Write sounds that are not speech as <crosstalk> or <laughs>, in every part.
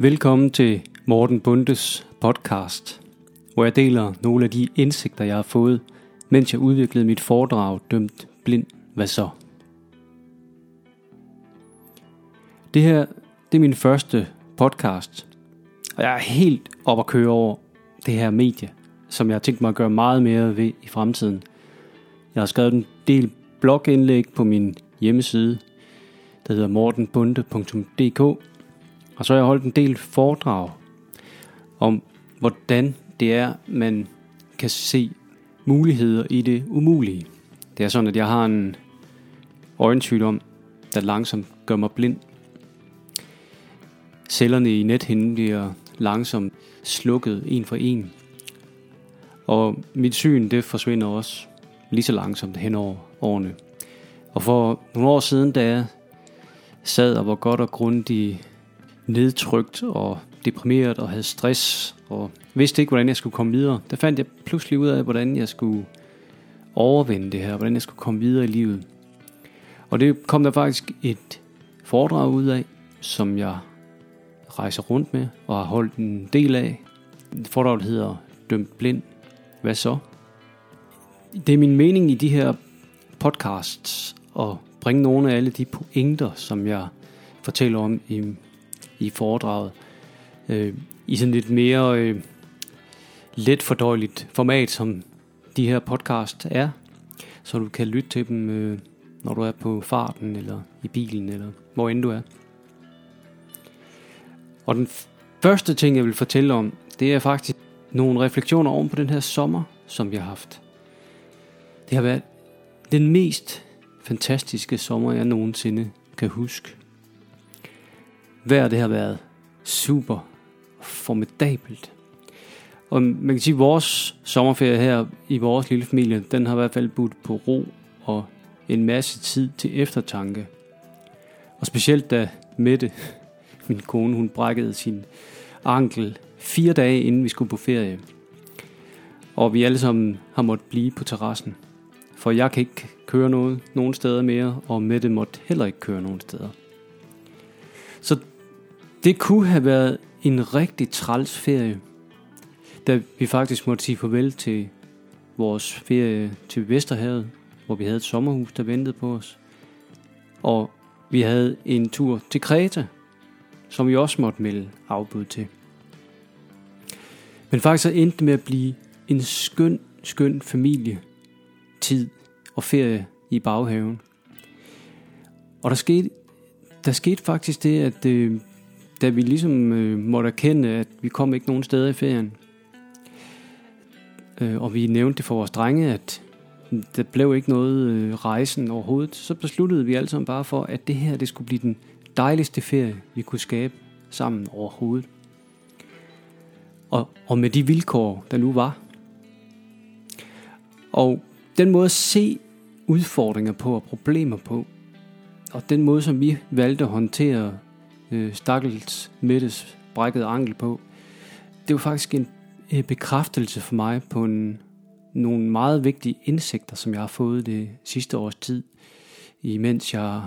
Velkommen til Morten Bundes podcast, hvor jeg deler nogle af de indsigter, jeg har fået, mens jeg udviklede mit foredrag Dømt Blind. Hvad så? Det her det er min første podcast, og jeg er helt op at køre over det her medie, som jeg har tænkt mig at gøre meget mere ved i fremtiden. Jeg har skrevet en del blogindlæg på min hjemmeside, der hedder mortenbunde.dk, og så har jeg holdt en del foredrag om, hvordan det er, man kan se muligheder i det umulige. Det er sådan, at jeg har en øjensygdom, der langsomt gør mig blind. Cellerne i nethinden bliver langsomt slukket en for en. Og mit syn, det forsvinder også lige så langsomt hen over årene. Og for nogle år siden, da jeg sad og var godt og grundigt nedtrykt og deprimeret og havde stress og vidste ikke, hvordan jeg skulle komme videre, der fandt jeg pludselig ud af, hvordan jeg skulle overvinde det her, hvordan jeg skulle komme videre i livet. Og det kom der faktisk et foredrag ud af, som jeg rejser rundt med og har holdt en del af. Foredraget hedder Dømt Blind. Hvad så? Det er min mening i de her podcasts at bringe nogle af alle de pointer, som jeg fortæller om i, i foredraget, øh, i sådan lidt mere øh, let fordøjeligt format, som de her podcast er, så du kan lytte til dem, øh, når du er på farten, eller i bilen, eller hvor end du er. Og den første ting, jeg vil fortælle om, det er faktisk nogle refleksioner oven på den her sommer, som vi har haft. Det har været den mest fantastiske sommer, jeg nogensinde kan huske vejr det har været super formidabelt. Og man kan sige, at vores sommerferie her i vores lille familie, den har i hvert fald budt på ro og en masse tid til eftertanke. Og specielt da Mette, min kone, hun brækkede sin ankel fire dage inden vi skulle på ferie. Og vi alle sammen har måttet blive på terrassen. For jeg kan ikke køre noget, nogen steder mere, og Mette måtte heller ikke køre nogen steder. Så det kunne have været en rigtig træls ferie, da vi faktisk måtte sige farvel til vores ferie til Vesterhavet, hvor vi havde et sommerhus, der ventede på os. Og vi havde en tur til Kreta, som vi også måtte melde afbud til. Men faktisk så endte det med at blive en skøn, skøn familie tid og ferie i baghaven. Og der skete, der skete faktisk det, at øh, da vi ligesom øh, måtte erkende, at vi kom ikke nogen steder i ferien, øh, og vi nævnte det for vores drenge, at der blev ikke noget øh, rejsen overhovedet, så besluttede vi alle sammen bare for, at det her det skulle blive den dejligste ferie, vi kunne skabe sammen overhovedet. Og, og med de vilkår, der nu var. Og den måde at se udfordringer på og problemer på, og den måde, som vi valgte at håndtere øh, stakkels Mettes brækkede ankel på, det var faktisk en, øh, bekræftelse for mig på en, nogle meget vigtige indsigter, som jeg har fået det sidste års tid, imens jeg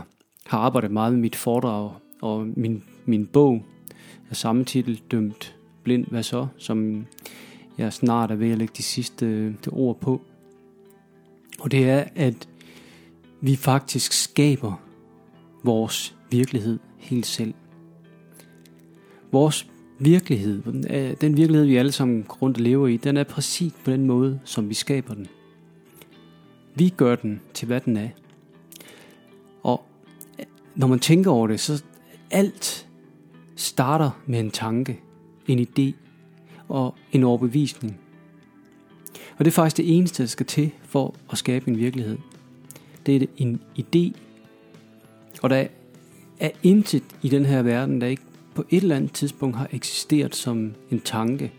har arbejdet meget med mit foredrag og min, min bog af samme titel, Dømt Blind, hvad så, som jeg snart er ved at lægge de sidste de ord på. Og det er, at vi faktisk skaber vores virkelighed helt selv. Vores virkelighed, øh, den virkelighed vi alle sammen rundt lever i, den er præcis på den måde, som vi skaber den. Vi gør den til, hvad den er. Og øh, når man tænker over det, så alt starter med en tanke, en idé og en overbevisning. Og det er faktisk det eneste, der skal til for at skabe en virkelighed. Det er en idé, og der er intet i den her verden, der ikke på et eller andet tidspunkt har eksisteret som en tanke.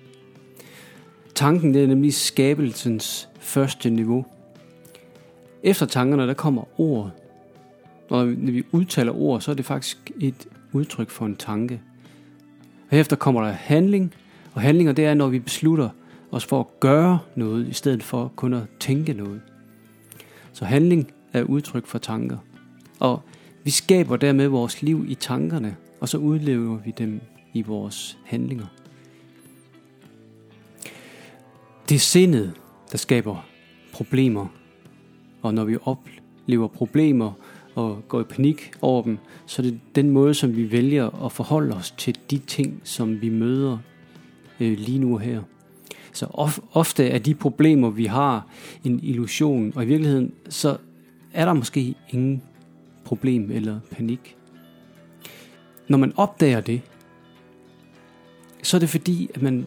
Tanken det er nemlig skabelsens første niveau. Efter tankerne, der kommer ord. Og når vi udtaler ord, så er det faktisk et udtryk for en tanke. Og efter kommer der handling, og handlinger det er, når vi beslutter os for at gøre noget, i stedet for kun at tænke noget. Så handling er udtryk for tanker. Og vi skaber dermed vores liv i tankerne, og så udlever vi dem i vores handlinger. Det er sindet, der skaber problemer. Og når vi oplever problemer og går i panik over dem, så er det den måde, som vi vælger at forholde os til de ting, som vi møder øh, lige nu og her. Så of, ofte er de problemer, vi har, en illusion, og i virkeligheden så er der måske ingen problem eller panik. Når man opdager det, så er det fordi, at man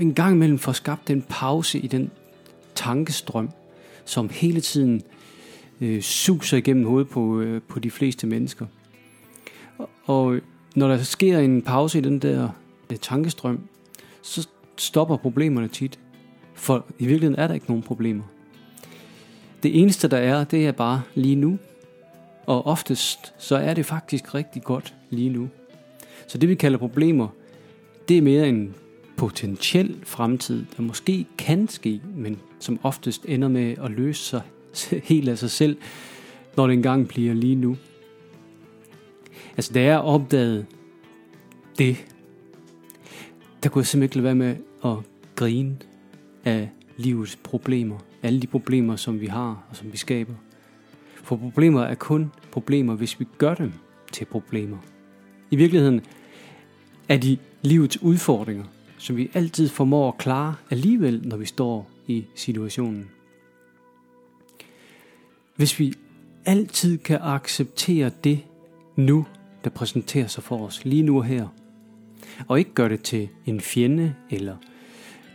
en gang imellem får skabt en pause i den tankestrøm, som hele tiden øh, suser igennem hovedet på, øh, på de fleste mennesker. Og, og når der sker en pause i den der øh, tankestrøm, så stopper problemerne tit. For i virkeligheden er der ikke nogen problemer. Det eneste der er, det er bare lige nu. Og oftest så er det faktisk rigtig godt lige nu. Så det vi kalder problemer, det er mere en potentiel fremtid, der måske kan ske, men som oftest ender med at løse sig <laughs> helt af sig selv, når det engang bliver lige nu. Altså, da jeg opdagede det, der kunne jeg simpelthen ikke lade være med at grine af livets problemer. Alle de problemer, som vi har og som vi skaber. For problemer er kun problemer, hvis vi gør dem til problemer. I virkeligheden er de livets udfordringer, som vi altid formår at klare alligevel, når vi står i situationen. Hvis vi altid kan acceptere det nu, der præsenterer sig for os lige nu og her, og ikke gør det til en fjende, eller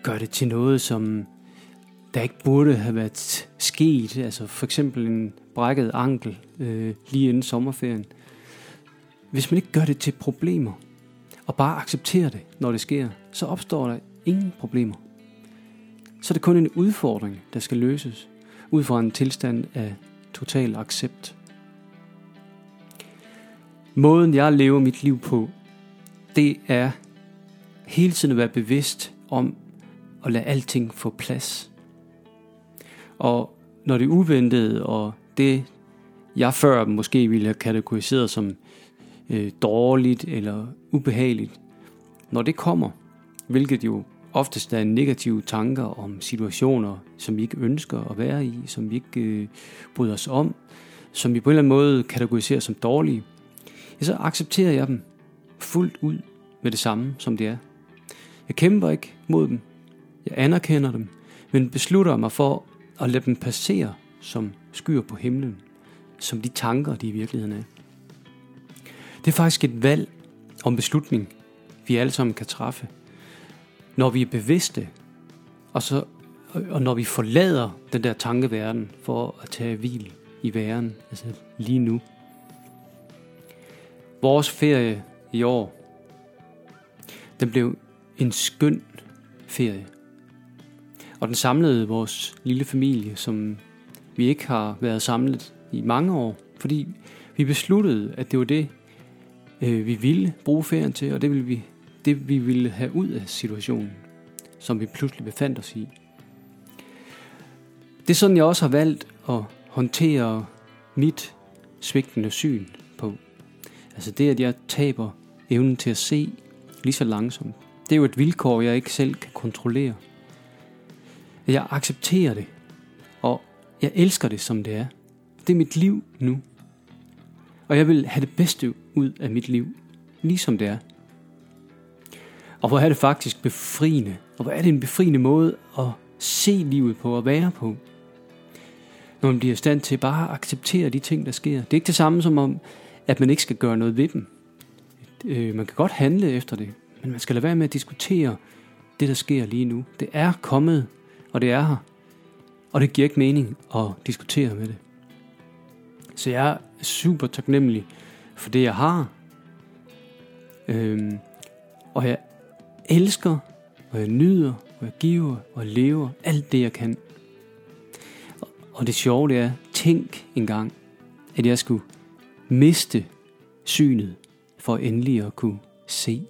gør det til noget, som der ikke burde have været sket, altså for eksempel en brækket ankel øh, lige inden sommerferien. Hvis man ikke gør det til problemer, og bare accepterer det, når det sker, så opstår der ingen problemer. Så er det kun en udfordring, der skal løses, ud fra en tilstand af total accept. Måden jeg lever mit liv på, det er hele tiden at være bevidst om at lade alting få plads. Og når det uventede og det jeg før måske ville have kategoriseret som øh, dårligt eller ubehageligt, når det kommer, hvilket jo oftest er negative tanker om situationer, som vi ikke ønsker at være i, som vi ikke øh, bryder os om, som vi på en eller anden måde kategoriserer som dårlige, ja, så accepterer jeg dem fuldt ud med det samme, som det er. Jeg kæmper ikke mod dem. Jeg anerkender dem, men beslutter mig for at lade dem passere som skyer på himlen, som de tanker, de i virkeligheden er. Det er faktisk et valg om beslutning, vi alle sammen kan træffe. Når vi er bevidste, og, så, og når vi forlader den der tankeverden for at tage hvil i væren, altså lige nu. Vores ferie i år, den blev en skøn ferie. Og den samlede vores lille familie, som vi ikke har været samlet i mange år, fordi vi besluttede, at det var det, øh, vi ville bruge ferien til, og det ville vi, det vi ville have ud af situationen, som vi pludselig befandt os i. Det er sådan, jeg også har valgt at håndtere mit svigtende syn på. Altså det, at jeg taber evnen til at se lige så langsomt. Det er jo et vilkår, jeg ikke selv kan kontrollere. Jeg accepterer det, jeg elsker det, som det er. Det er mit liv nu. Og jeg vil have det bedste ud af mit liv, ligesom det er. Og hvor er det faktisk befriende, og hvor er det en befriende måde at se livet på og være på. Når man bliver i stand til bare at acceptere de ting, der sker. Det er ikke det samme som om, at man ikke skal gøre noget ved dem. Øh, man kan godt handle efter det, men man skal lade være med at diskutere det, der sker lige nu. Det er kommet, og det er her. Og det giver ikke mening at diskutere med det. Så jeg er super taknemmelig for det, jeg har. Øhm, og jeg elsker, og jeg nyder, og jeg giver, og jeg lever alt det, jeg kan. Og det sjove det er, tænk engang, at jeg skulle miste synet for endelig at kunne se.